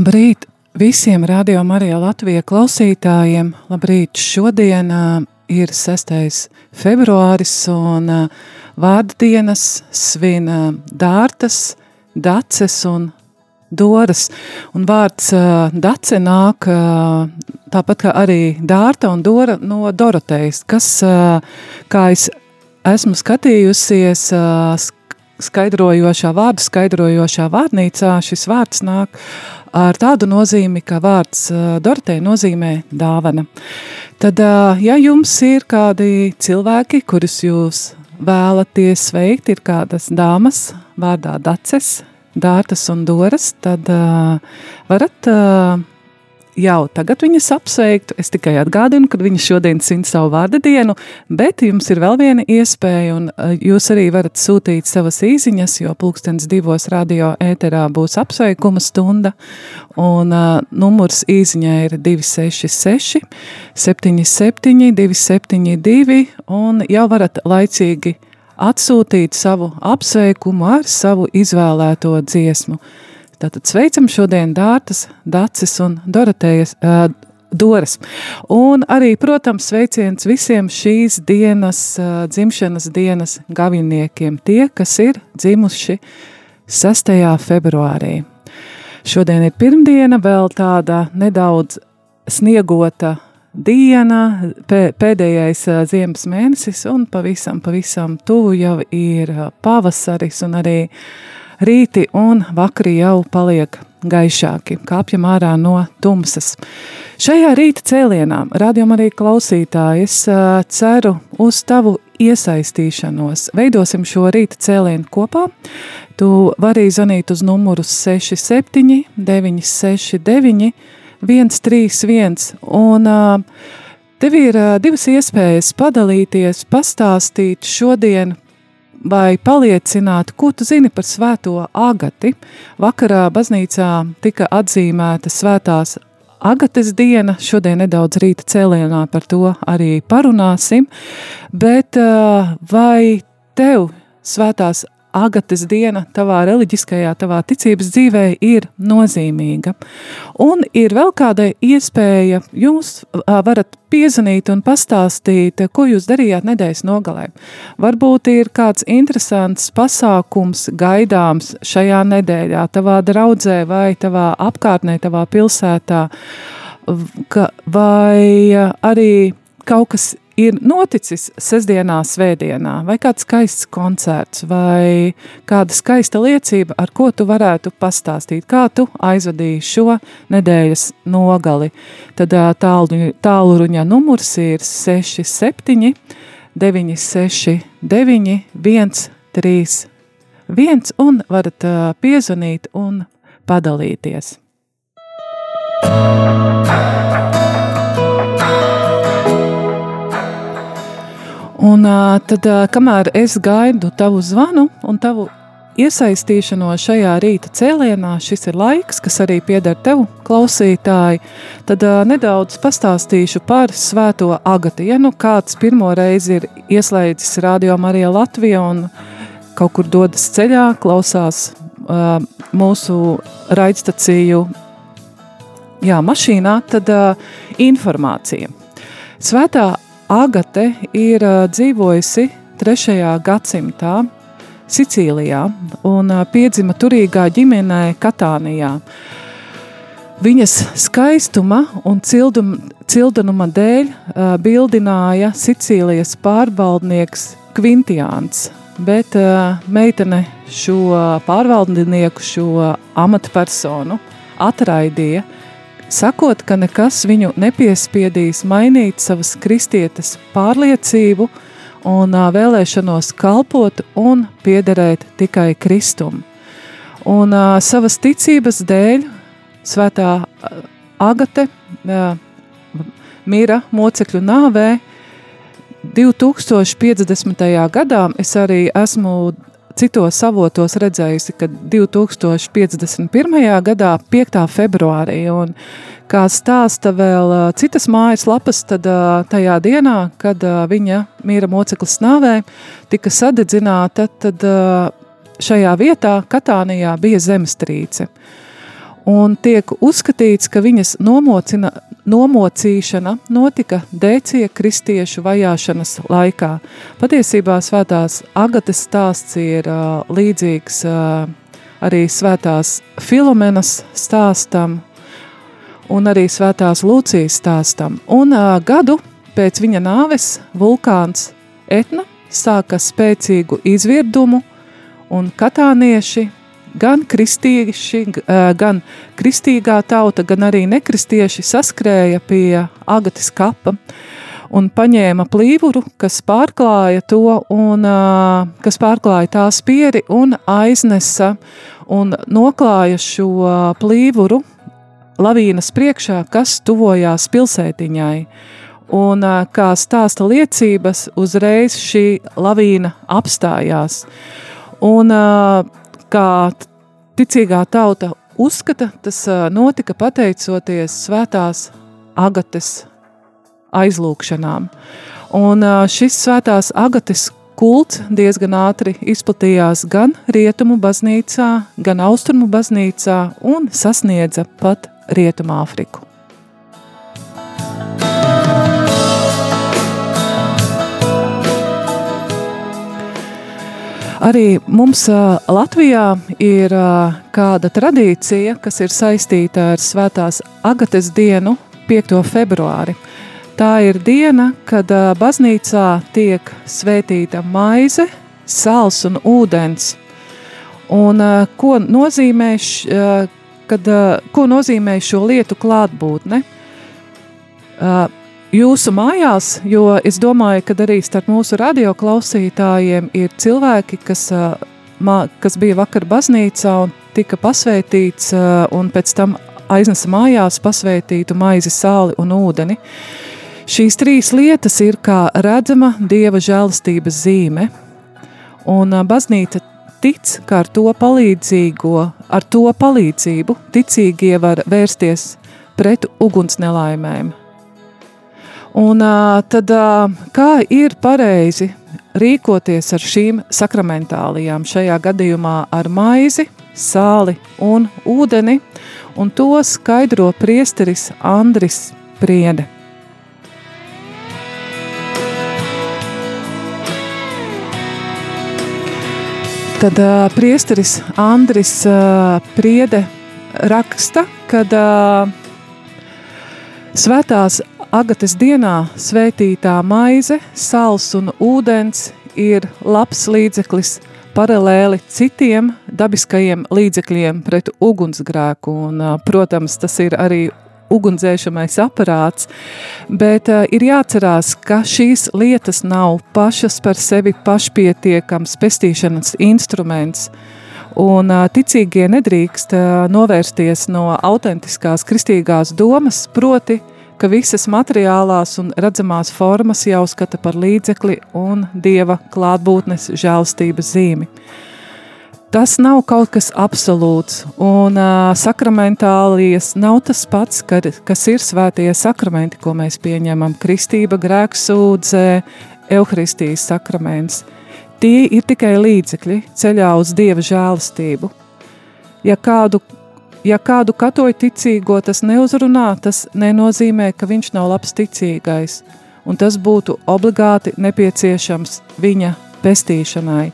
Labrīt visiem radio Marija Latvija klausītājiem. Labrīt šodien ir 6. februāris un uh, vārda dienas svin uh, dārtas, daces un doras. Un vārds uh, dace nāk tāpat kā arī dārta un dora no Dorotejas, kas, kā es esmu skatījusies, skaidrojošā vārdu skaidrojošā vārnīcā šis vārds nāk ar tādu nozīmi, ka vārds Dorotei nozīmē dāvana. Tad, ja jums ir kādi cilvēki, kurus jūs vēlaties sveikt, ir kādas dāmas vārdā daces, dārtas un doras, tad varat jau tagad viņas apsveiktu. Es tikai atgādinu, ka viņa šodien svin savu vārda dienu, bet jums ir vēl viena iespēja, un eh, jūs arī varat sūtīt savas īziņas, jo pulkstens divos radio ēterā būs apsveikuma stunda, un uh, numurs īziņā ir 266 77 272, un jau varat laicīgi atsūtīt savu apsveikumu ar savu izvēlēto dziesmu. Tātad sveicam šodien Dārtas, Dacis un Dorotejas, uh, Doras. Un arī, protams, sveiciens visiem šīs dienas, uh, dzimšanas dienas gaviniekiem, tie, kas ir dzimuši 6. februārī. Šodien ir pirmdiena, vēl tāda nedaudz sniegota diena, pēdējais ziemas mēnesis, un pavisam, pavisam tuvu jau ir pavasaris un arī uh, rīti un vakari jau paliek gaišāki, kāpjam ārā no tumsas. Šajā rīta cēlienā, rādījumā arī klausītāji, es ceru uz tavu iesaistīšanos. Veidosim šo rīta cēlienu kopā. Tu vari zvanīt uz numuru 67 969 131 un tev ir divas iespējas padalīties, pastāstīt šodien vai paliecināt, ko tu zini par svēto agati. Vakarā baznīcā tika atzīmēta svētās agates diena, šodien nedaudz rīta cēlienā par to arī parunāsim, bet vai tev svētās Agates diena tavā reliģiskajā, tavā ticības dzīvē ir nozīmīga. Un ir vēl kāda iespēja, jūs varat piezvanīt un pastāstīt, ko jūs darījāt nedēļas nogalē. Varbūt ir kāds interesants pasākums gaidāms šajā nedēļā, tavā draudzē vai tavā apkārtnē, tavā pilsētā, vai arī kaut kas ir noticis sestdienā, svētdienā, vai kāds skaists koncerts, vai kāda skaista liecība, ar ko tu varētu pastāstīt, kā tu aizvadīji šo nedēļas nogali. Tad tālu, tāluruņa numurs ir 67 969 131 un varat piezvanīt un padalīties. Thank you. Un tad, kamēr es gaidu tavu zvanu un tavu iesaistīšanos šajā rīta cēlienā, šis ir laiks, kas arī pieder tev, klausītāji, tad uh, nedaudz pastāstīšu par svēto agati. Ja nu kāds pirmo reizi ir ieslēdzis Radio Marija Latvija un kaut kur dodas ceļā, klausās uh, mūsu raidstaciju jā, mašīnā, tad uh, informācija. Svētā Agate ir dzīvojusi 3. gadsimtā Sicīlijā un piedzima turīgā ģimenē Katānijā. Viņas skaistuma un cildum, cildenuma dēļ uh, bildināja Sicīlijas pārvaldnieks Kvintiāns, bet uh, meitene šo pārvaldnieku, šo amatpersonu atraidīja, sakot, ka nekas viņu nepiespiedīs mainīt savas kristietes pārliecību un vēlēšanos kalpot un piederēt tikai Kristum. Un savas ticības dēļ svētā Agate mira mocekļu nāvē 2050. gadā es arī esmu citos avotos redzējusi, ka 2051. gadā, 5. februārī, un kā stāsta vēl citas mājas lapas, tad tajā dienā, kad viņa mīra moceklis nāvē, tika sadedzināta, tad šajā vietā, Katānijā, bija zemestrīce. Un tiek uzskatīts, ka viņas nomocina, nomocīšana notika dēcie kristiešu vajāšanas laikā. Patiesībā svētās Agates stāsts ir uh, līdzīgs uh, arī svētās Filomenas stāstam un arī svētās Lūcijas stāstam. Un uh, gadu pēc viņa nāves vulkāns Etna sāka spēcīgu izvirdumu un katānieši gan kristīši, gan kristīgā tauta, gan arī nekristieši saskrēja pie Agatas kapa un paņēma plīvuru, kas pārklāja to un kas pārklāja tā spieri un aiznesa un noklāja šo plīvuru lavīnas priekšā, kas tuvojās pilsētiņai. Un kā stāsta liecības, uzreiz šī lavīna apstājās. Un kā ticīgā tauta uzskata, tas notika pateicoties svētās agates aizlūkšanām. Un šis svētās agates kults diezgan ātri izplatījās gan rietumu baznīcā, gan austrumu baznīcā un sasniedza pat Rietumu Āfriku. Arī mums Latvijā ir kāda tradīcija, kas ir saistīta ar Svētās Agates dienu, 5. februāri. Tā ir diena, kad baznīcā tiek svētīta maize, sāls un ūdens. Un, ko, nozīmē, kad, ko nozīmē šo lietu klātbūtne? Jūsu mājās, jo es domāju, ka arī starp mūsu radioklausītājiem ir cilvēki, kas, kas bija vakar baznīcā un tika pasvētīts un pēc tam aiznesa mājās pasvētītu maizi, sāli un ūdeni. Šīs trīs lietas ir kā redzama Dieva žēlastības zīme, un baznīca tic, ka ar to palīdzīgo, ar to palīdzību ticīgie var vērsties pret uguns nelaimēm. Un tad kā ir pareizi rīkoties ar šīm sakramentālijām, šajā gadījumā ar maizi, sāli un ūdeni, un to skaidro priesteris Andris Priede. Tad uh, priesteris Andris uh, Priede raksta, kad uh, svētās Agates dienā svētītā maize, sāls un ūdens ir labs līdzeklis paralēli citiem dabiskajiem līdzekļiem pret ugunsgrēku. Un, protams, tas ir arī ugunsdzēšamais aparāts, bet uh, ir jāatcerās, ka šīs lietas nav pašas par sevi pašpietiekams pestīšanas instruments. Un uh, ticīgie nedrīkst uh, novērsties no autentiskās kristīgās domas, proti, ka visas materiālās un redzamās formas jau skata par līdzekli un dieva klātbūtnes žēlstības zīmi. Tas nav kaut kas absolūts, un uh, sakramentālijas nav tas pats, kad, kas ir svētie sakramenti, ko mēs pieņemam - kristība, grēksūdze, evaharistijas sakraments. Tie ir tikai līdzekļi ceļā uz dieva žēlastību. Ja kādu Ja kādu katoju ticīgo tas neuzrunā, tas nenozīmē, ka viņš nav labs ticīgais, un tas būtu obligāti nepieciešams viņa pestīšanai.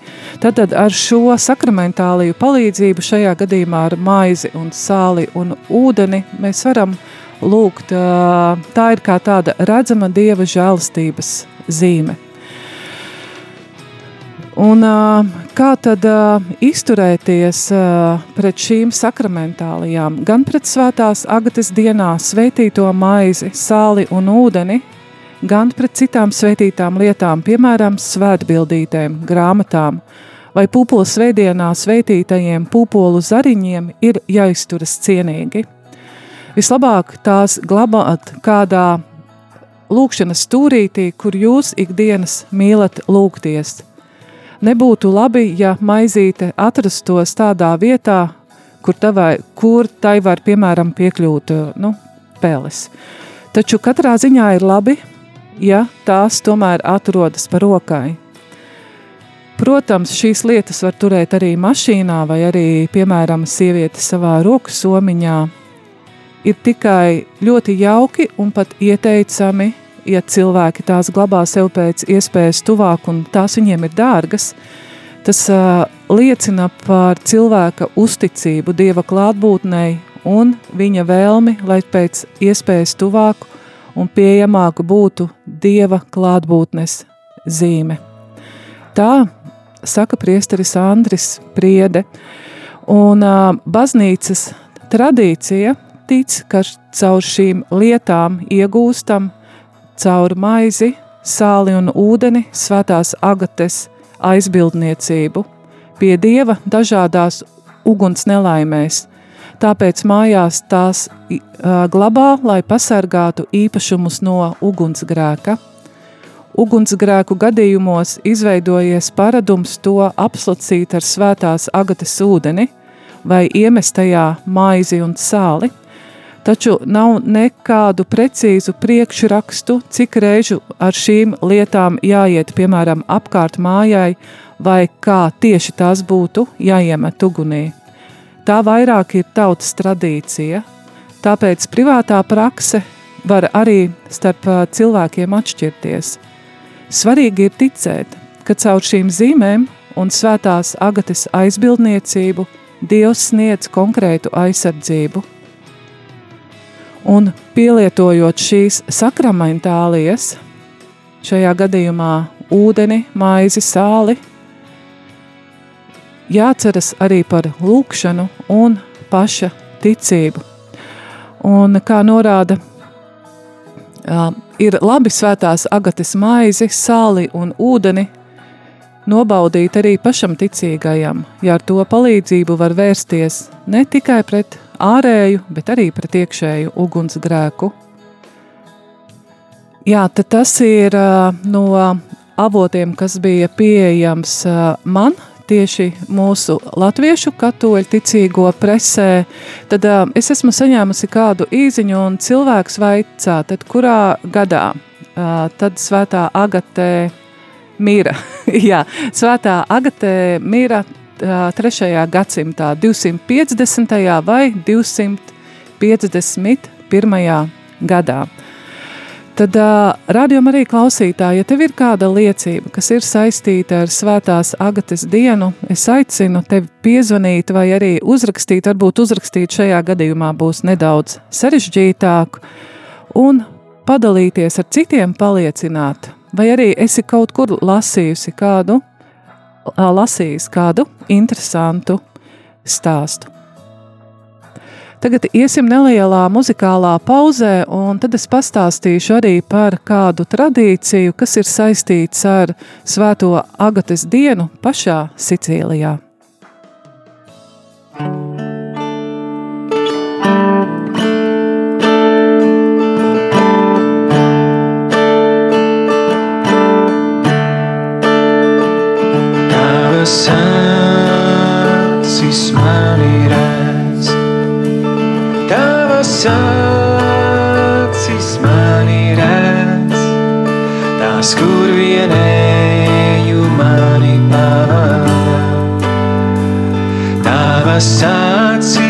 Tad ar šo sakramentāliju palīdzību, šajā gadījumā ar maizi un sāli un ūdeni, mēs varam lūgt, tā ir kā tāda redzama Dieva žēlastības zīme. Un, kā tad izturēties pret šīm sakramentālijām? Gan pret svētās agatas dienā svētīto maizi, sāli un ūdeni, gan pret citām svētītām lietām, piemēram, svētbildītēm, grāmatām vai pupulu svētdienā svētītajiem pupolu zariņiem ir jāizturas cienīgi. Vislabāk tās glabāt kādā lūkšanas stūrītī, kur jūs ikdienas mīlat lūgties – Nebūtu labi, ja maizīte atrastos tādā vietā, kur, tavai, kur tai var, piemēram, piekļūt nu, pēles. Taču katrā ziņā ir labi, ja tās tomēr atrodas par rokai. Protams, šīs lietas var turēt arī mašīnā, vai arī, piemēram, sieviete savā roku somiņā. Ir tikai ļoti jauki un pat ieteicami ja cilvēki tās glabā sev pēc iespējas tuvāk un tās viņiem ir dārgas, tas uh, liecina par cilvēka uzticību Dieva klātbūtnei un viņa vēlmi, lai pēc iespējas tuvāku un pieejamāku būtu Dieva klātbūtnes zīme. Tā saka priesteris Andris Priede, un uh, baznīcas tradīcija tic, ka caur šīm lietām iegūstam caur maizi, sāli un ūdeni svētās agates aizbildniecību, pie dieva dažādās uguns nelaimēs, tāpēc mājās tās glabā, lai pasargātu īpašumus no ugunsgrēka. Ugunsgrēku gadījumos izveidojies paradums to apslacīt ar svētās agates ūdeni vai iemestajā maizi un sāli – taču nav nekādu precīzu priekšrakstu, cik reižu ar šīm lietām jāiet, piemēram, apkārt mājai, vai kā tieši tās būtu jāiemet ugunī. Tā vairāk ir tautas tradīcija, tāpēc privātā prakse var arī starp cilvēkiem atšķirties. Svarīgi ir ticēt, ka caur šīm zīmēm un svētās agates aizbildniecību Dievs sniedz konkrētu aizsardzību – Un pielietojot šīs sakramentālijas, šajā gadījumā ūdeni, maizi, sāli, jāceras arī par lūkšanu un paša ticību. Un kā norāda, ir labi svētās agates maizi, sāli un ūdeni nobaudīt arī pašam ticīgajam, ja ar to palīdzību var vērsties ne tikai pret ārēju, bet arī pret iekšēju ugunsgrēku. Jā, tas ir no avotiem, kas bija pieejams man, tieši mūsu latviešu katoļu ticīgo presē, tad uh, es esmu saņēmusi kādu īziņu un cilvēks vaicā, tad kurā gadā uh, tad svētā Agatē mira. Jā, svētā Agatē mira 3. gadsimtā 250. vai 251. gadā. Tad, radījumā arī klausītāji, ja tev ir kāda liecība, kas ir saistīta ar Svētās Agates dienu, es aicinu tevi piezvanīt vai arī uzrakstīt. Varbūt uzrakstīt šajā gadījumā būs nedaudz sarežģītāk, un padalīties ar citiem, paliecināt, vai arī esi kaut kur lasījusi kādu, lasījis kādu interesantu stāstu. Tagad iesim nelielā muzikālā pauzē, un tad es pastāstīšu arī par kādu tradīciju, kas ir saistīts ar Svēto Agates dienu pašā Sicīlijā. saat si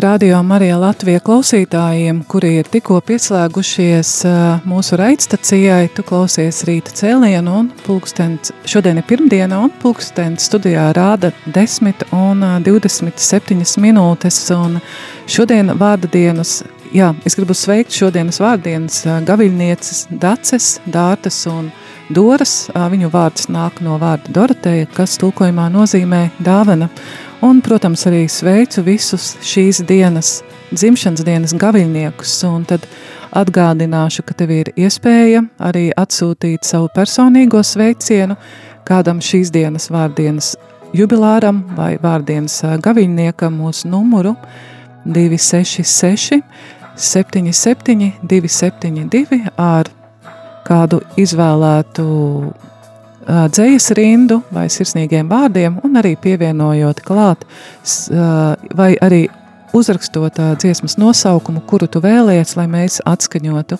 radio Marija Latvija klausītājiem, kuri ir tikko pieslēgušies mūsu raidstacijai. Tu klausies rīta cēlienu un pulkstens, šodien ir pirmdiena un pulkstens studijā rāda 10 un ā, 27 minūtes. Un šodien vārda dienas, jā, es gribu sveikt šodienas vārdienas gaviļnieces Daces, Dārtas un Doras. Viņu vārds nāk no vārda Doroteja, kas tulkojumā nozīmē dāvana. Un, protams, arī sveicu visus šīs dienas, dzimšanas dienas gaviļniekus. Un tad atgādināšu, ka tev ir iespēja arī atsūtīt savu personīgo sveicienu kādam šīs dienas vārdienas jubilāram vai vārdienas ā, gaviļniekam mūsu numuru 266 77 272 ar kādu izvēlētu dzējas rindu vai sirsnīgiem vārdiem, un arī pievienojot klāt, vai arī uzrakstot dziesmas nosaukumu, kuru tu vēlies, lai mēs atskaņotu.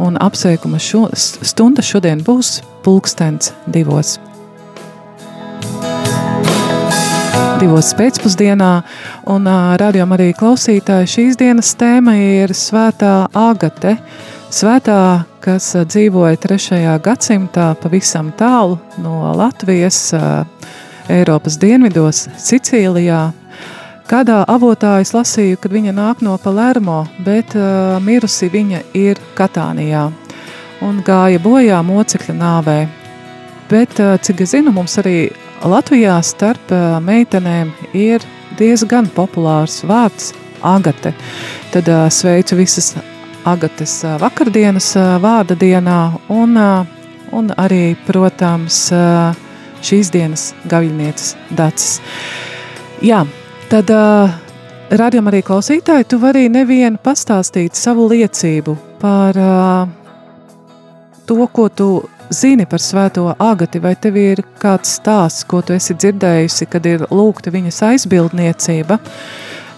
Un apsveikuma šo, stunda šodien būs pulkstens divos. Divos pēcpusdienā, un rādījumā arī klausītāji šīs dienas tēma ir Svētā Agate. Svētā, kas dzīvoja 3. gadsimtā pavisam tālu no Latvijas, Eiropas dienvidos, Sicīlijā. Kādā avotā es lasīju, kad viņa nāk no Palermo, bet mirusi viņa ir Katānijā un gāja bojā mocekļa nāvē. Bet, cik es zinu, mums arī Latvijā starp meitenēm ir diezgan populārs vārds Agate. Tad sveicu visas Agates vakardienas vārda dienā un, un arī, protams, šīs dienas gaviļnieces dacis. Jā, tad radījumā arī klausītāji, tu vari nevienu pastāstīt savu liecību par to, ko tu zini par svēto agati, vai tev ir kāds stāsts, ko tu esi dzirdējusi, kad ir lūgta viņas aizbildniecība,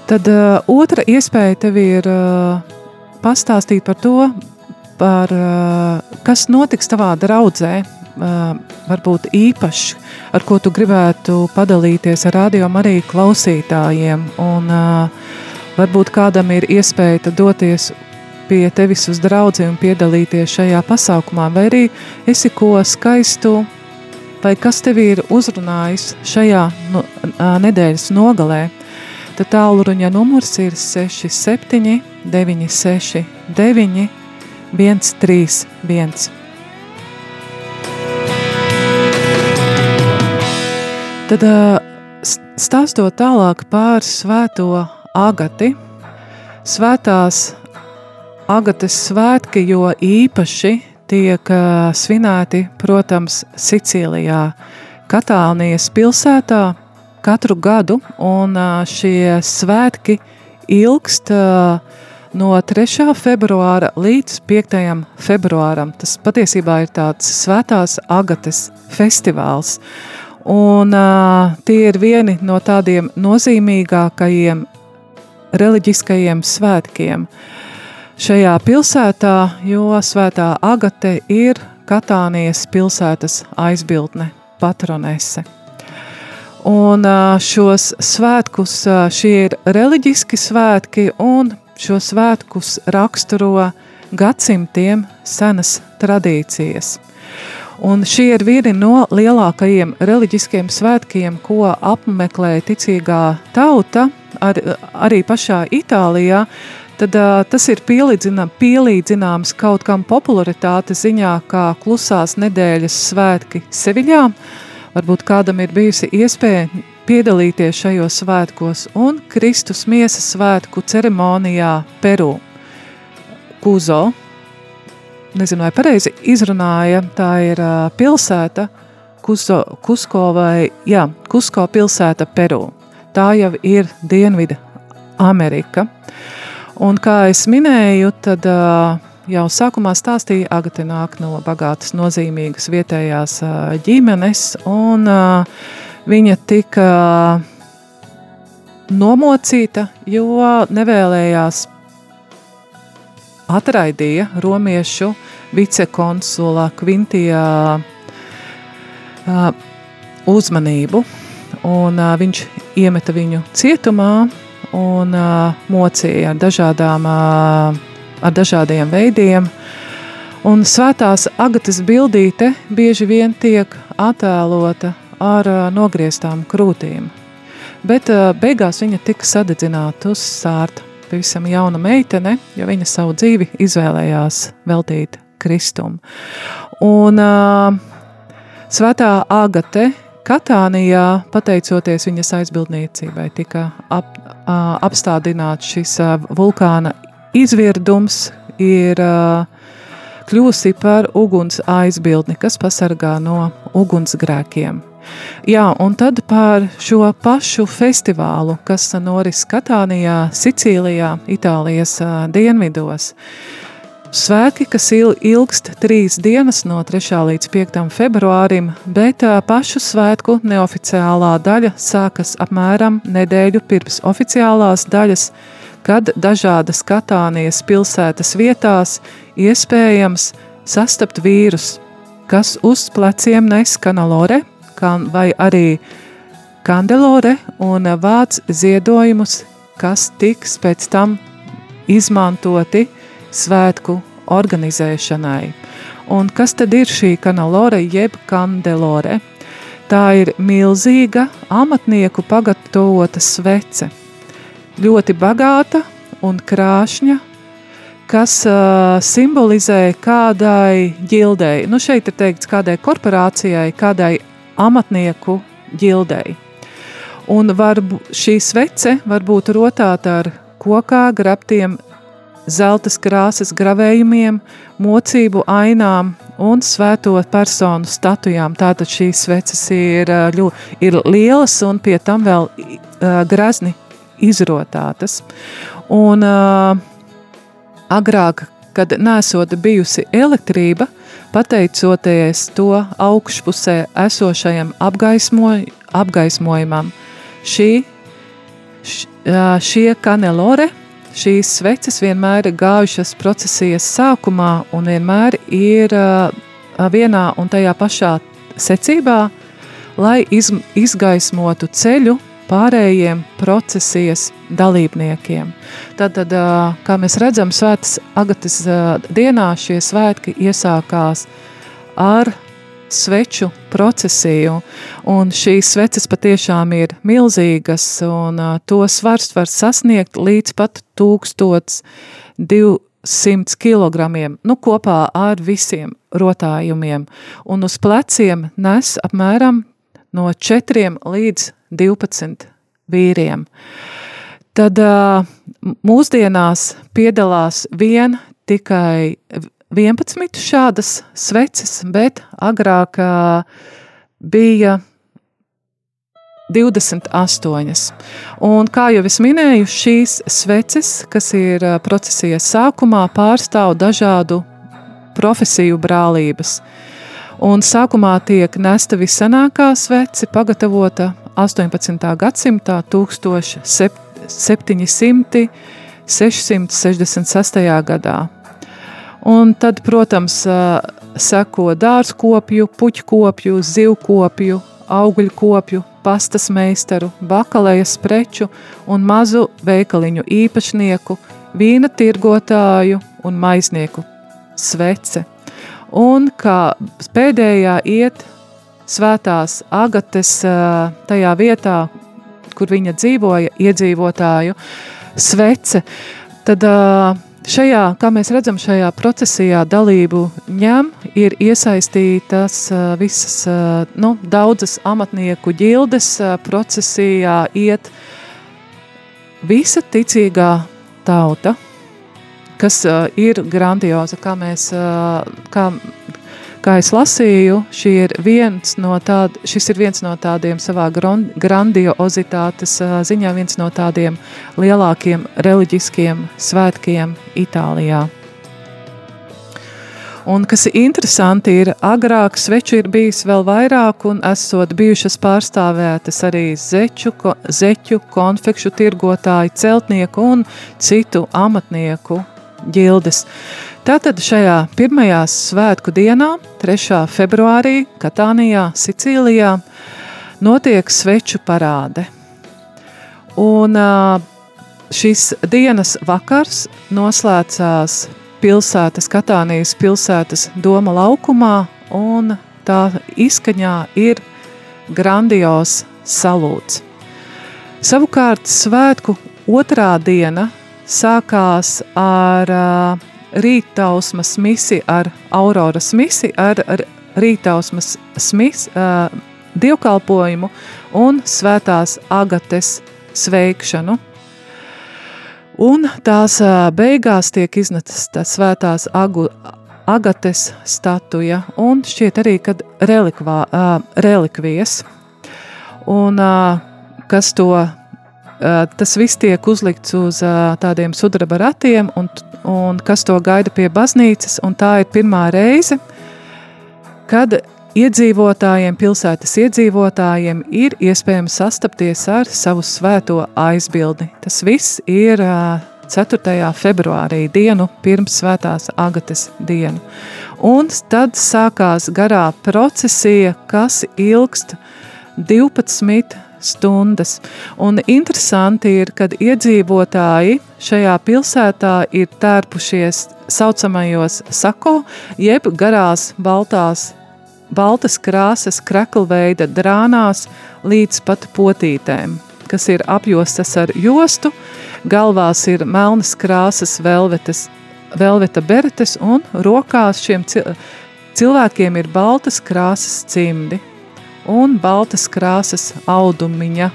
tad uh, otra iespēja tev ir uh, pastāstīt par to, par, uh, kas notiks tavā draudzē, uh, varbūt īpaši, ar ko tu gribētu padalīties ar radio arī klausītājiem, un uh, varbūt kādam ir iespēja doties pie tevis uz draudzi un piedalīties šajā pasākumā, vai arī esi ko skaistu, vai kas tev ir uzrunājis šajā nu, nedēļas nogalē, tad tālruņa numurs ir 67 96 9 131. Tad stāstot tālāk par svēto agati, svētās agates svētki, jo īpaši tiek svinēti, protams, Sicīlijā, Katānijas pilsētā katru gadu, un šie svētki ilgst no 3. februāra līdz 5. februāram. Tas patiesībā ir tāds svētās agates festivāls. Un uh, tie ir vieni no tādiem nozīmīgākajiem reliģiskajiem svētkiem šajā pilsētā, jo svētā agate ir Katānijas pilsētas aizbildne, patronese. Un šos svētkus, šie ir reliģiski svētki, un šo svētkus raksturo gadsimtiem senas tradīcijas. Un šie ir vieni no lielākajiem reliģiskiem svētkiem, ko apmeklē ticīgā tauta, ar, arī pašā Itālijā. Tad, uh, tas ir pielīdzina, pielīdzināms kaut kam popularitātes ziņā, kā klusās nedēļas svētki Seviļā. Varbūt kādam ir bijusi iespēja piedalīties šajos svētkos un Kristus miesas svētku ceremonijā Peru. Kuzo, nezinu, vai pareizi izrunāja, tā ir pilsēta, Kuzo, Kusko vai, jā, Kusko pilsēta Peru. Tā jau ir Dienvida Amerika. Un kā es minēju, tad uh, jau sākumā stāstīja, Agate nāk no bagātas, nozīmīgas vietējās ģimenes, un viņa tika nomocīta, jo nevēlējās atraidīja romiešu vicekonsula Kvintijā uzmanību, un viņš iemeta viņu cietumā un mocīja ar, dažādām, ar dažādiem veidiem. Un svētās agatas bildīte bieži vien tiek attēlota ar uh, nogrieztām krūtīm. Bet uh, beigās viņa tika sadedzināta uz sārta pavisam jauna meitene, jo viņa savu dzīvi izvēlējās veltīt Kristum. Un uh, svētā Agate Katānijā, pateicoties viņas aizbildniecībai, tika ap, uh, apstādināts šis uh, vulkāna izvirdums, ir kļūsi par uguns aizbildni, kas pasargā no ugunsgrēkiem. Jā, un tad par šo pašu festivālu, kas noris Katānijā, Sicīlijā, Itālijas dienvidos. Svētki, kas il- ilgst trīs dienas no 3. līdz 5. februārim, bet pašu svētku neoficiālā daļa sākas apmēram nedēļu pirms oficiālās daļas, kad dažādas Katānijas pilsētas vietās iespējams sastapt vīrus, kas uz pleciem nes kanalore, kan, vai arī kandelore un vāc ziedojumus, kas tiks pēc tam izmantoti svētku organizēšanai. Un kas tad ir šī kanalore jeb kandelore? Tā ir milzīga amatnieku pagatavota svece, ļoti bagāta un krāšņa, kas uh, simbolizē kādai ģildei. Nu, šeit ir teikts kādai korporācijai, kādai amatnieku ģildei. Un var, šī svece var būt rotāta ar kokā grabtiem zelta krāsas gravējumiem, mocību ainām un svēto personu statujām. Tātad šīs sveces ir, ir lielas un pie tam vēl uh, grazni izrotātas. Un uh, agrāk, kad nesot bijusi elektrība, pateicoties to augšpusē esošajam apgaismoj, apgaismojumam, šī, š, šie kanelore, šīs sveces vienmēr ir gājušas procesijas sākumā un vienmēr ir ā, vienā un tajā pašā secībā, lai iz, izgaismotu ceļu pārējiem procesijas dalībniekiem. Tātad, ā, kā mēs redzam, svētas agatas dienā šie svētki iesākās ar sveču procesiju, un šīs sveces patiešām ir milzīgas, un to svars var sasniegt līdz pat 1200 kg, nu kopā ar visiem rotājumiem, un uz pleciem nes apmēram no 4 līdz 12 vīriem. Tad mūsdienās piedalās vien tikai 11 šādas sveces, bet agrāk bija 28. Un, kā jau es minēju, šīs sveces, kas ir procesijas sākumā, pārstāv dažādu profesiju brālības. Un sākumā tiek nesta visenākā svece, pagatavota 18. gadsimtā, 1700, 666. gadā. Un tad, protams, seko dārzkopju, puķkopju, zivkopju, augļkopju, pastas meistaru, bakalejas preču un mazu veikaliņu īpašnieku, vīna tirgotāju un maiznieku svece. Un kā pēdējā iet svētās agates tajā vietā, kur viņa dzīvoja, iedzīvotāju svece, tad šajā, kā mēs redzam, šajā procesijā dalību ņem, ir iesaistītas visas, nu, daudzas amatnieku ģildes procesijā iet visa ticīgā tauta, kas ir grandioza, kā mēs, kā kā es lasīju, ir no tād, šis ir viens no tādiem savā grandiozitātes ziņā, viens no tādiem lielākiem reliģiskiem svētkiem Itālijā. Un kas ir interesanti, ir agrāk sveču ir bijis vēl vairāk, un esot bijušas pārstāvētas arī zeču, ko, zeķu, konfekšu tirgotāju, celtnieku un citu amatnieku ģildes. Tātad šajā pirmajā svētku dienā, 3. februārī, Katānijā, Sicīlijā, notiek sveču parāde. Un šis dienas vakars noslēdzās pilsētas, Katānijas pilsētas doma laukumā, un tā izskaņā ir grandios salūts. Savukārt svētku otrā diena sākās ar uh, rītausmas misi, ar auroras misi, ar, ar rītausmas smis, uh, dievkalpojumu un svētās agates sveikšanu. Un tās uh, beigās tiek iznācis tā svētās agu, agates statuja un šķiet arī, kad relikvā, uh, relikvijas. Un uh, kas to tas viss tiek uzlikts uz tādiem sudraba ratiem, un, un kas to gaida pie baznīcas. Tā ir pirmā reize, kad iedzīvotājiem, pilsētas iedzīvotājiem ir iespējams sastapties ar savu svēto aizbildni. Tas viss ir 4. februārī, dienu pirms svētās agates dienu. Un tad sākās garā procesija, kas ilgst 12 stundas. Un interesanti ir, kad iedzīvotāji šajā pilsētā ir tērpušies saucamajos sako, jeb garās baltās, baltas krāsas kreklveida drānās līdz pat potītēm, kas ir apjostas ar jostu, galvās ir melnas krāsas velvetes, velveta beretes un rokās šiem cilvēkiem ir baltas krāsas cimdi un baltas krāsas audumiņa,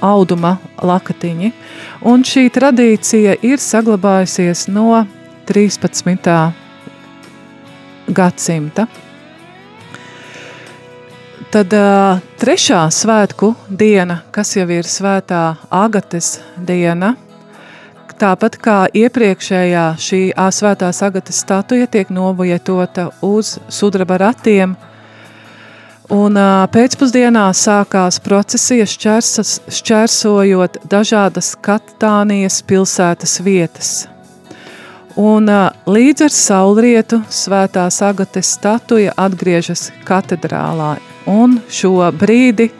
auduma lakatiņi. Un šī tradīcija ir saglabājusies no 13. gadsimta. Tad uh, trešā svētku diena, kas jau ir svētā agates diena, tāpat kā iepriekšējā šī svētās agates statuja tiek novietota uz sudraba ratiem – Un pēcpusdienā sākās procesija šķērsas, šķērsojot dažādas Katānijas pilsētas vietas. Un līdz ar saulrietu svētās agates statuja atgriežas katedrālā, un šo brīdi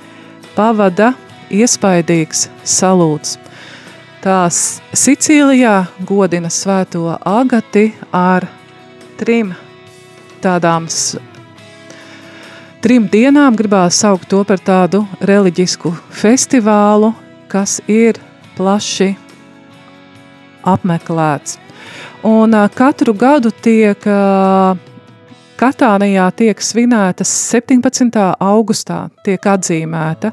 pavada iespaidīgs salūts. Tās Sicīlijā godina svēto agati ar trim tādām trim dienām gribās saukt to par tādu reliģisku festivālu, kas ir plaši apmeklēts. Un katru gadu tiek Katānijā tiek svinētas 17. augustā, tiek atzīmēta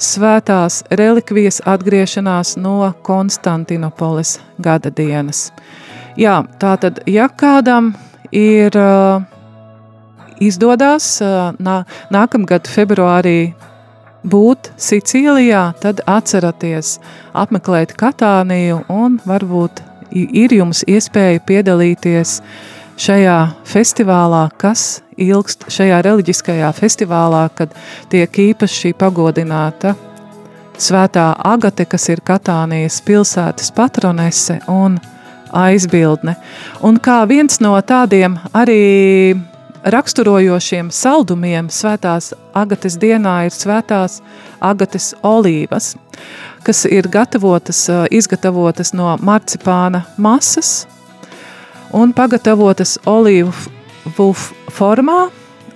svētās relikvijas atgriešanās no Konstantinopoles gada dienas. Jā, tātad, ja kādam ir uh, izdodas nā, nākamgad februārī būt Sicīlijā, tad atcerieties apmeklēt Katāniju un varbūt ir jums iespēja piedalīties šajā festivālā, kas ilgst šajā reliģiskajā festivālā, kad tiek īpaši pagodināta svētā Agate, kas ir Katānijas pilsētas patronese un aizbildne. Un kā viens no tādiem arī raksturojošiem saldumiem svētās Agates dienā ir svētās Agates olīvas, kas ir gatavotas, izgatavotas no marcipāna masas un pagatavotas olīvu formā,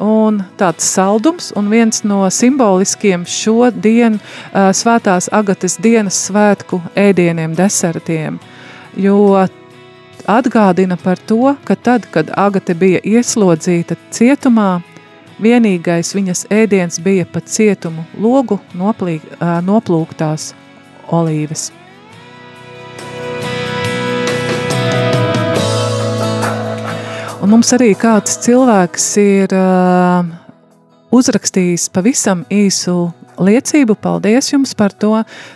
un tāds saldums, un viens no simboliskiem šo dienu svētās Agates dienas svētku ēdieniem, desertiem, jo atgādina par to, ka tad, kad Agate bija ieslodzīta cietumā, vienīgais viņas ēdiens bija pa cietumu logu noplīk, noplūktās olīves. Un mums arī kāds cilvēks ir uh, uzrakstījis pavisam īsu liecību. Paldies jums par to.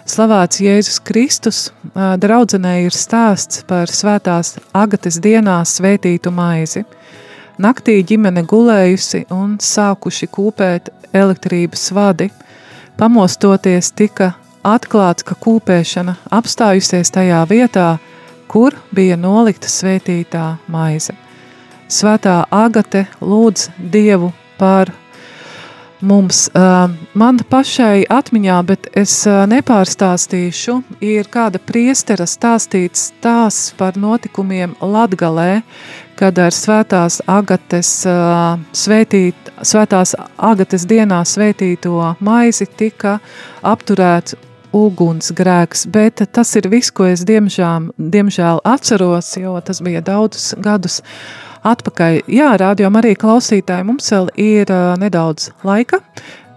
Slavēts Jēzus Kristus. Draudzenē ir stāsts par svētās agates dienā svētītu maizi. Naktī ģimene gulējusi un sākuši kūpēt elektrības vadi. Pamostoties tika atklāts, ka kūpēšana apstājusies tajā vietā, kur bija nolikta svētītā maize. Svētā Agate lūdz Dievu par mums. Man pašai atmiņā, bet es nepārstāstīšu, ir kāda priestera stāstīts stāsts par notikumiem Latgalē, kad ar svētās agates, svētīt, svētās agates dienā svētīto maizi tika apturēts ugunsgrēks, bet tas ir viss, ko es diemžēl, diemžēl atceros, jo tas bija daudzus gadus atpakaļ. Jā, rādījumā arī klausītāji, mums vēl ir uh, nedaudz laika.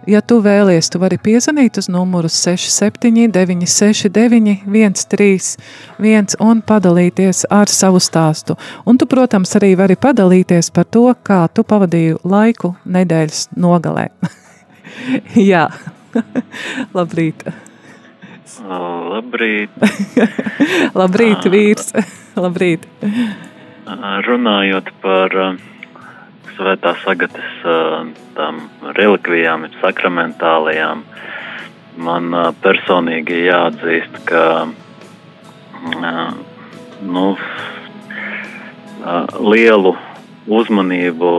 Ja tu vēlies, tu vari piezvanīt uz numuru 67 969 131 un padalīties ar savu stāstu. Un tu, protams, arī vari padalīties par to, kā tu pavadīji laiku nedēļas nogalē. Jā, labrīt. Labrīt. labrīt, vīrs. labrīt. Runājot par svētās agatas tām relikvijām, sakramentālajām, man personīgi jāatzīst, ka nu, lielu uzmanību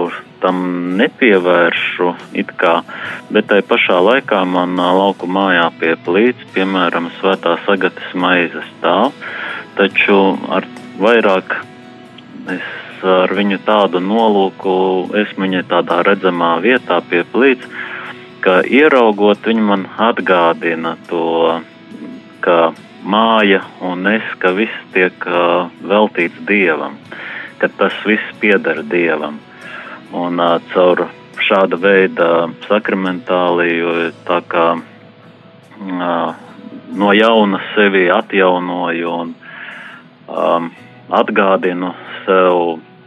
tam nepievēršu, kā, bet tai pašā laikā man lauku mājā pie plīts, piemēram, svētās agatas maizes stāv, taču ar vairāk Es ar viņu tādu nolūku esmu viņai tādā redzamā vietā pie plīts, ka ieraugot viņu man atgādina to, ka māja un es, ka viss tiek veltīts dievam, ka tas viss pieder dievam. Un caur šāda veida sakramentāliju, tā kā no jauna sevi atjaunoju un um, atgādinu sev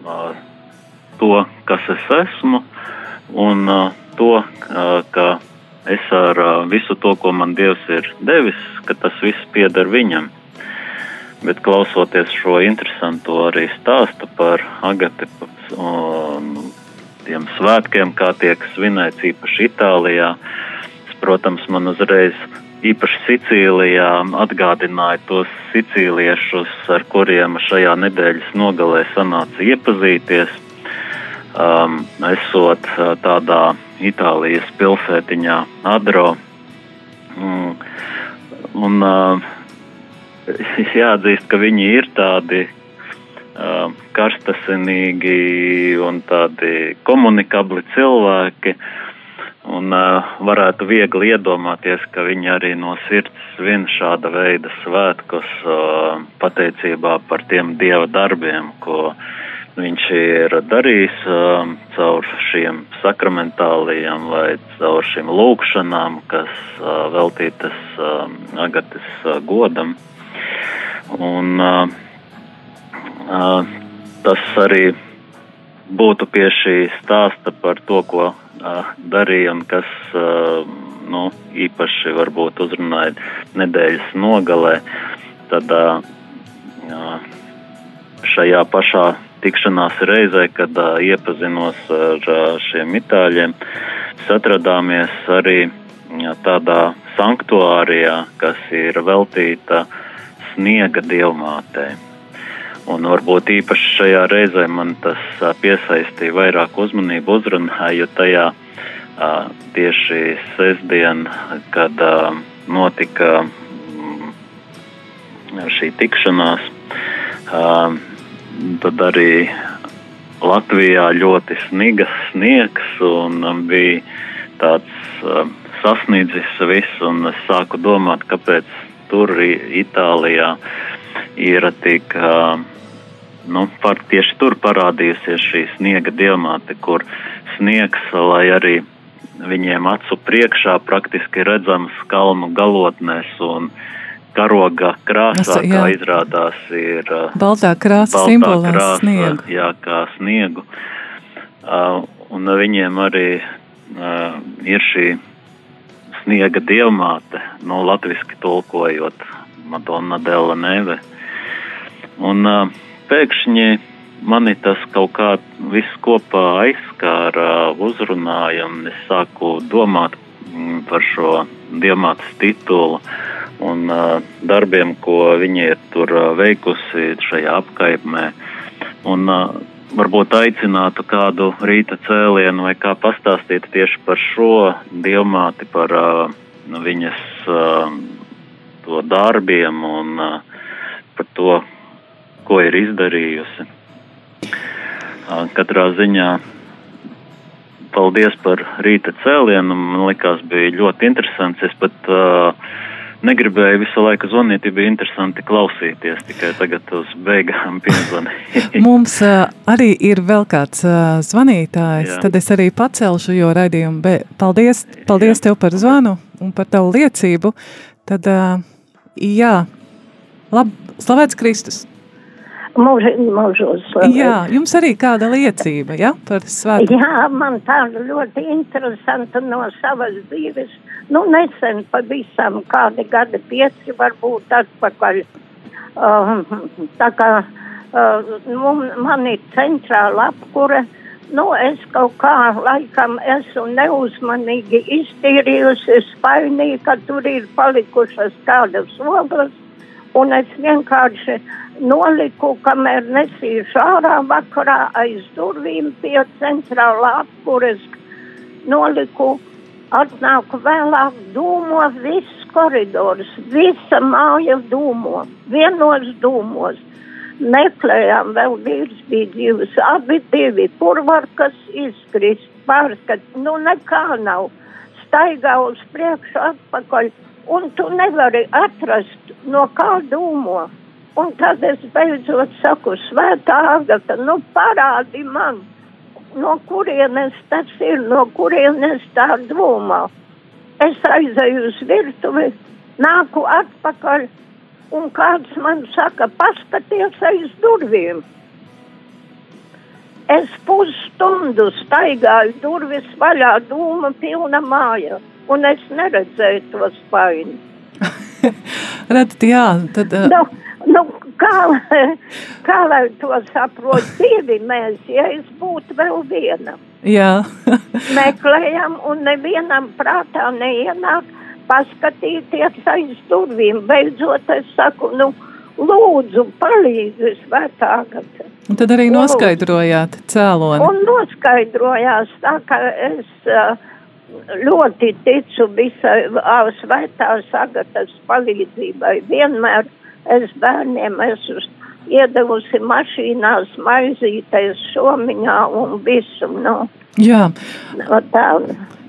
uh, to, kas es esmu, un uh, to, uh, ka es ar uh, visu to, ko man Dievs ir devis, ka tas viss pieder viņam. Bet klausoties šo interesanto arī stāstu par Agati un tiem svētkiem, kā tiek svinēts īpaši Itālijā, es, protams, man uzreiz īpaši Sicīlijā atgādināja tos sicīliešus, ar kuriem šajā nedēļas nogalē sanāca iepazīties. Um, esot uh, tādā Itālijas pilsētiņā, Adro. Mm, un uh, jāatzīst, ka viņi ir tādi uh, karstasinīgi un tādi komunikabli cilvēki. Uh, Un uh, varētu viegli iedomāties, ka viņi arī no sirds svin šāda veida svētkus uh, pateicībā par tiem dieva darbiem, ko viņš ir darījis um, caur šiem sakramentālajiem vai caur šīm lūkšanām, kas uh, veltītas um, Agatas uh, godam. Un, uh, uh, tas arī būtu pie šī stāsta par to, ko darīja un kas nu, īpaši varbūt uzrunāja nedēļas nogalē. Tad šajā pašā tikšanās reizē, kad iepazinos ar šiem itāļiem, mēs atradāmies arī tādā sanktuārijā, kas ir veltīta sniega dievmātei. Un varbūt īpaši šajā reizē man tas piesaistīja vairāk uzmanību, uzrunāju tajā uh, tieši sestdien, kad notika mm, šī tikšanās. Tad arī Latvijā ļoti snigas sniegs un bija tāds sasniedzis viss, un es sāku domāt, kāpēc tur Itālijā ir tik, uh, nu, par, tieši tur parādījusies šī sniega diamāte, kur sniegs, lai arī viņiem acu priekšā praktiski redzams kalnu galotnēs un karoga krāsā, jā. kā izrādās, ir uh, Baltā krāsa baltā simbolizē krāsa, sniegu. Jā, kā sniegu. Uh, un viņiem arī uh, ir šī sniega dievmāte, no latviski tulkojot Madonna Della Neve. Un uh, pēkšņi mani tas kaut kā viss kopā aizskāra, uzrunāja, un es sāku domāt mm, par šo dievmātes titulu un darbiem, ko viņi ir tur veikusi šajā apkaimē. Un, varbūt aicinātu kādu rīta cēlienu vai kā pastāstīt tieši par šo dievmāti, par uh, viņas to darbiem un par to, ko ir izdarījusi. Katrā ziņā paldies par rīta cēlienu. Man liekas, bija ļoti interesants. Es pat uh, negribēju visu laiku zvanīt, ja bija interesanti klausīties. Tikai tagad uz beigām piezvanīju. Mums uh, arī ir vēl kāds uh, zvanītājs, Jā. tad es arī pacelšu jo raidījumu. Be, paldies, paldies tev par zvanu un par tavu liecību. Tad, uh, jā, lab, slavēts Kristus. Mūži, mūžos. Jā, jums arī kāda liecība, ja, par svētku. Jā, man tāda ļoti interesanta no savas dzīves. Nu, nesen pavisam kādi gadi pieci varbūt atpakaļ. Uh, tā kā uh, nu, man ir centrāla apkure, nu, es kaut kā laikam esmu neuzmanīgi iztīrījusi spainī, ka tur ir palikušas kādas ogles, un es vienkārši noliku, kamēr nesīšu ārā vakarā aiz durvīm pie centrālā apkures, noliku, atnāku vēlāk, dūmo viss koridors, visa māja dūmo, vienos dūmos. Meklējām, vēl vīrs bija dzīves, abi divi purvarkas izkrist, pārskat, nu nekā nav, staigā uz priekšu atpakaļ, un tu nevari atrast, no kā dūmo. Un tad es beidzot saku, svētā agata, nu parādi man, no kurienes tas ir, no kurienes tā dūmā. Es aizēju uz virtuvi, nāku atpakaļ, un kāds man saka, paskaties aiz durvīm. Es pusstundu staigāju durvis vaļā, dūma pilna māja, un es neredzēju to spaini. Redzat, jā, tad, uh, Nu, nu, kā, kā lai to saprot, divi mēs, ja es būtu vēl viena. jā, Meklējam, un nevienam prātā neienāk paskatīties aiz durvīm. Beidzot, es saku, nu, lūdzu, palīdzi svētākata. un tad arī noskaidrojāt cēloni. Un noskaidrojās tā, ka es uh, ļoti ticu visai uh, svētās agatas palīdzībai. Vienmēr es bērniem esmu iedevusi mašīnās maizītes somiņā un visu. Nu, Jā, no tā.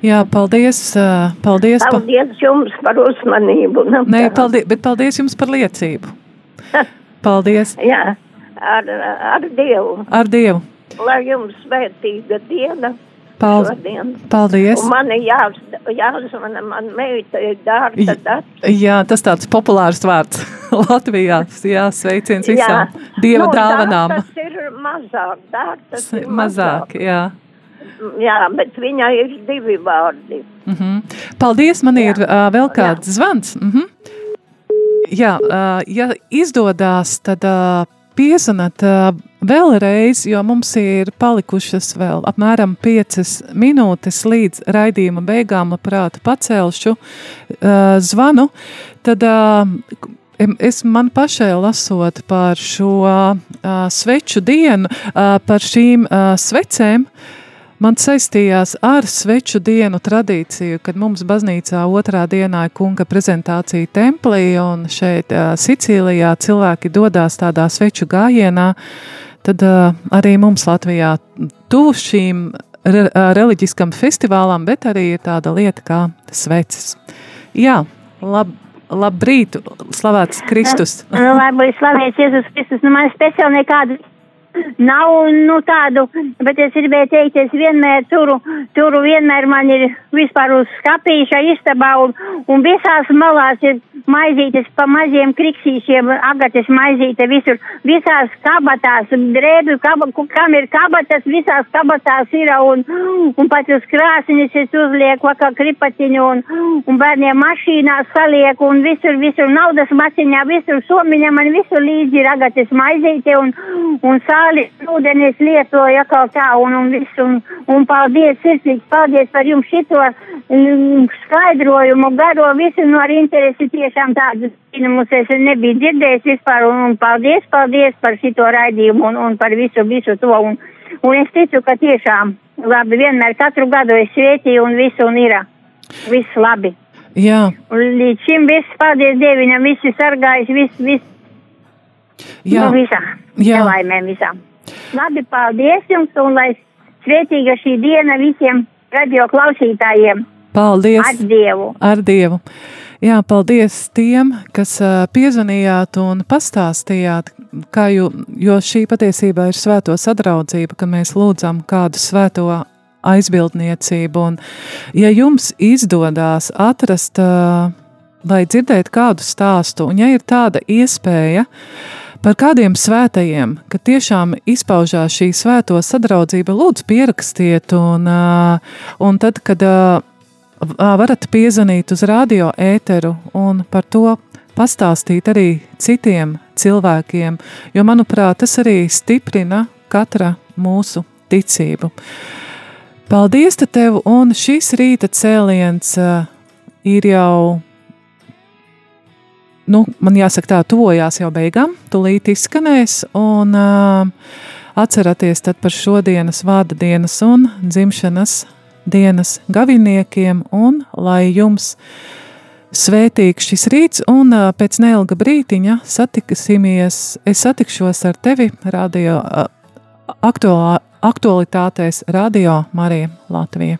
jā, paldies, uh, paldies. Pa, Paldies jums par uzmanību. Nu, nē, paldies, bet paldies jums par liecību. Paldies. Jā, ar, ar Dievu. Ar Dievu. Lai jums svētīga diena Paldies. Paldies. Man ir jās, jāzvana, man meita ir dārta dats. Jā, tas tāds populārs vārds Latvijā. Jā, sveiciens visām Dieva nu, dāvanām. Tas ir mazāk, dārtas ir Mazāk, jā. Jā, bet viņai ir divi vārdi. Mhm. Paldies, man ir uh, vēl kāds zvans. Mhm. Jā, uh, ja izdodas, tad uh, piezvanāt uh, vēlreiz, jo mums ir palikušas vēl apmēram 5 minūtes līdz raidījuma beigām. Labprāt, pacelšu uh, zvanu. Tad uh, es man pašai lasot par šo uh, sveču dienu, uh, par šīm uh, svecēm. Man saistījās ar sveču dienu tradīciju, kad mums baznīcā otrā dienā ir kunga prezentācija templī, un šeit Sicīlijā cilvēki dodas tādā sveču gājienā, tad arī mums Latvijā tuvu šīm re, reliģiskam festivālam, bet arī ir tāda lieta kā sveces. Jā, lab, labrīt, slavēts Kristus. Lai būtu slavēts Jēzus Kristus, nu man speciāli nekādu nav nu, tādu, bet es gribēju teikt, es vienmēr turu, turu vienmēr man ir vispār uz skapīša istabā un, un visās malās ir maizītes pa maziem kriksīšiem, agates maizīte visur, visās kabatās, drēbju, kaba, kam ir kabatas, visās kabatās ir un, un pat uz krāsiņas es uzlieku vakar kripatiņu un, un bērniem mašīnā salieku un visur, visur naudas maciņā, visur somiņā man visur līdzi ir agates maizīte un, un sāli ūdenis lietoja kaut kā un, un visu. Un, un paldies, sirsnīgs, paldies par jums šito mm, skaidrojumu, garo visu no ar interesi tiešām tādu zināmus es nebiju dzirdējis vispār. Un, un paldies, paldies par šito raidījumu un, un par visu, visu to. Un, un es ticu, ka tiešām labi vienmēr katru gadu es svētīju un visu un ir. Viss labi. Jā. Un līdz šim viss, paldies Dievinam, visi sargājas, viss, viss. Jā. Nu, visā. Jā. Nelaimēm visām. Labi, paldies jums un lai svētīga šī diena visiem radio klausītājiem. Paldies! Ar Dievu! Ar Dievu! Jā, paldies tiem, kas uh, piezvanījāt un pastāstījāt, kā jū, jo šī patiesībā ir svēto sadraudzība, ka mēs lūdzam kādu svēto aizbildniecību. Un, ja jums izdodas atrast, uh, lai dzirdētu kādu stāstu, un ja ir tāda iespēja, par kādiem svētajiem, ka tiešām izpaužās šī svēto sadraudzība, lūdzu, pierakstiet, un, un tad, kad varat piezvanīt uz radio ēteru un par to pastāstīt arī citiem cilvēkiem, jo, manuprāt, tas arī stiprina katra mūsu ticību. Paldies tev, un šis rīta cēliens ir jau nu, man jāsaka, tā tuvojās jau beigām, tūlīt izskanēs. Un uh, atcerieties par šodienas vārda dienas un dzimšanas dienas gaviniekiem, un lai jums svētīgs šis rīts, un uh, pēc neilga brītiņa satiksimies, es satikšos ar tevi radio uh, aktuālā, aktualitātēs Radio Marija Latvija.